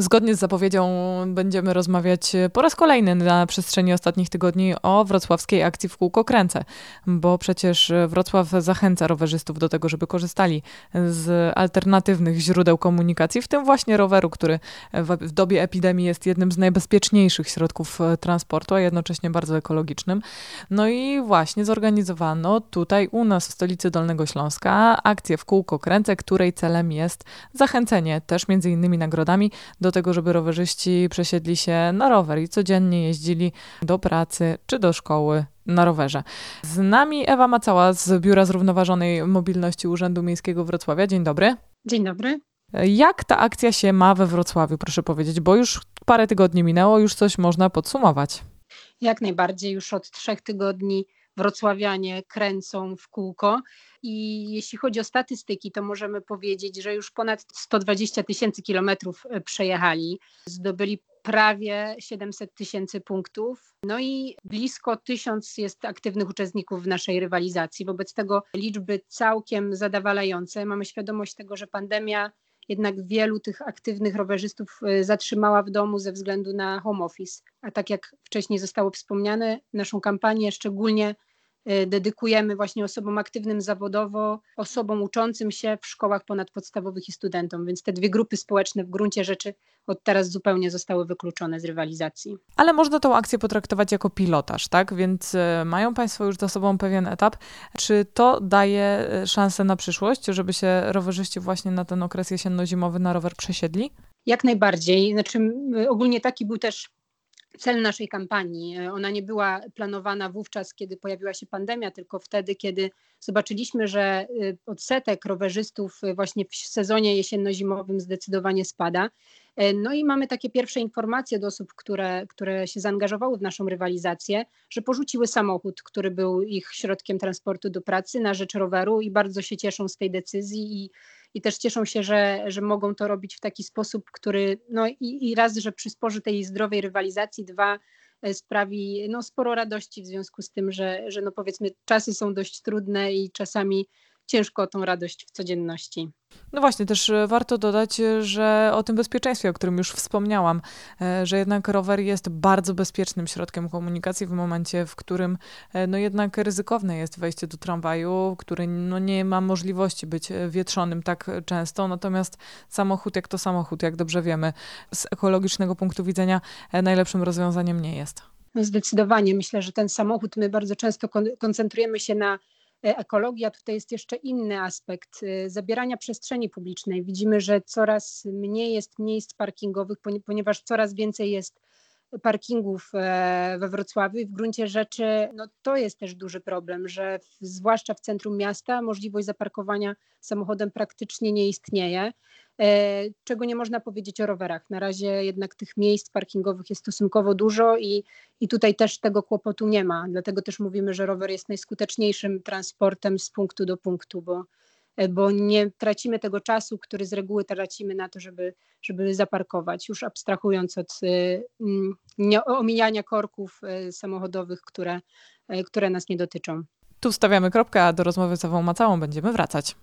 Zgodnie z zapowiedzią będziemy rozmawiać po raz kolejny na przestrzeni ostatnich tygodni o wrocławskiej akcji w kółko kręcę, bo przecież Wrocław zachęca rowerzystów do tego, żeby korzystali z alternatywnych źródeł komunikacji, w tym właśnie roweru, który w dobie epidemii jest jednym z najbezpieczniejszych środków transportu, a jednocześnie bardzo ekologicznym. No i właśnie zorganizowano tutaj u nas w stolicy Dolnego Śląska akcję w kółko kręcę, której celem jest zachęcenie też między innymi nagrodami do tego, żeby rowerzyści przesiedli się na rower i codziennie jeździli do pracy czy do szkoły na rowerze. Z nami Ewa Macała z Biura Zrównoważonej Mobilności Urzędu Miejskiego Wrocławia. Dzień dobry. Dzień dobry. Jak ta akcja się ma we Wrocławiu, proszę powiedzieć, bo już parę tygodni minęło, już coś można podsumować. Jak najbardziej, już od trzech tygodni wrocławianie kręcą w kółko. I jeśli chodzi o statystyki, to możemy powiedzieć, że już ponad 120 tysięcy kilometrów e, przejechali, zdobyli prawie 700 tysięcy punktów. No i blisko tysiąc jest aktywnych uczestników w naszej rywalizacji. Wobec tego liczby całkiem zadowalające. Mamy świadomość tego, że pandemia jednak wielu tych aktywnych rowerzystów e, zatrzymała w domu ze względu na home office. A tak jak wcześniej zostało wspomniane, naszą kampanię szczególnie dedykujemy właśnie osobom aktywnym zawodowo, osobom uczącym się w szkołach ponadpodstawowych i studentom, więc te dwie grupy społeczne w gruncie rzeczy od teraz zupełnie zostały wykluczone z rywalizacji. Ale można tą akcję potraktować jako pilotaż, tak? Więc y, mają Państwo już za sobą pewien etap. Czy to daje y, szansę na przyszłość, żeby się rowerzyści właśnie na ten okres jesienno-zimowy na rower przesiedli? Jak najbardziej. Znaczy, ogólnie taki był też cel naszej kampanii. E, ona nie była planowana wówczas, kiedy pojawiła się pandemia, tylko wtedy, kiedy zobaczyliśmy, że e, odsetek rowerzystów e, właśnie w sezonie jesienno-zimowym zdecydowanie spada. No i mamy takie pierwsze informacje do osób, które, które się zaangażowały w naszą rywalizację, że porzuciły samochód, który był ich środkiem transportu do pracy na rzecz roweru i bardzo się cieszą z tej decyzji i i też cieszą się, że, że mogą to robić w taki sposób, który no i, i raz, że przysporzy tej zdrowej rywalizacji, dwa, e, sprawi no, sporo radości w związku z tym, że, że no powiedzmy czasy są dość trudne i czasami ciężko o tą radość w codzienności. No właśnie, też e, warto dodać, e, że o tym bezpieczeństwie, o którym już wspomniałam, e, że jednak rower jest bardzo bezpiecznym środkiem komunikacji w momencie, w którym no jednak ryzykowne jest wejście do tramwaju, który no nie ma możliwości być wietrzonym tak często, natomiast samochód jak to samochód, jak dobrze wiemy, z ekologicznego punktu widzenia najlepszym rozwiązaniem nie jest. No zdecydowanie. Myślę, że ten samochód, my bardzo często koncentrujemy się na ekologia tutaj jest jeszcze inny aspekt e, zabierania przestrzeni publicznej. Widzimy, że coraz mniej jest miejsc parkingowych, ponieważ coraz więcej jest parkingów e, we Wrocławiu i w gruncie rzeczy no, to jest też duży problem, że w, zwłaszcza w centrum miasta możliwość zaparkowania samochodem praktycznie nie istnieje. E, czego nie można powiedzieć o rowerach. Na razie jednak tych miejsc parkingowych jest stosunkowo dużo i, i tutaj też tego kłopotu nie ma. Dlatego też mówimy, że rower jest najskuteczniejszym transportem z punktu do punktu, bo, e, bo nie tracimy tego czasu, który z reguły tracimy na to, żeby, żeby zaparkować, już abstrahując od nie, omijania korków samochodowych, które, które nas nie dotyczą. Tu wstawiamy kropkę, a do rozmowy z Ewą Macałą będziemy wracać.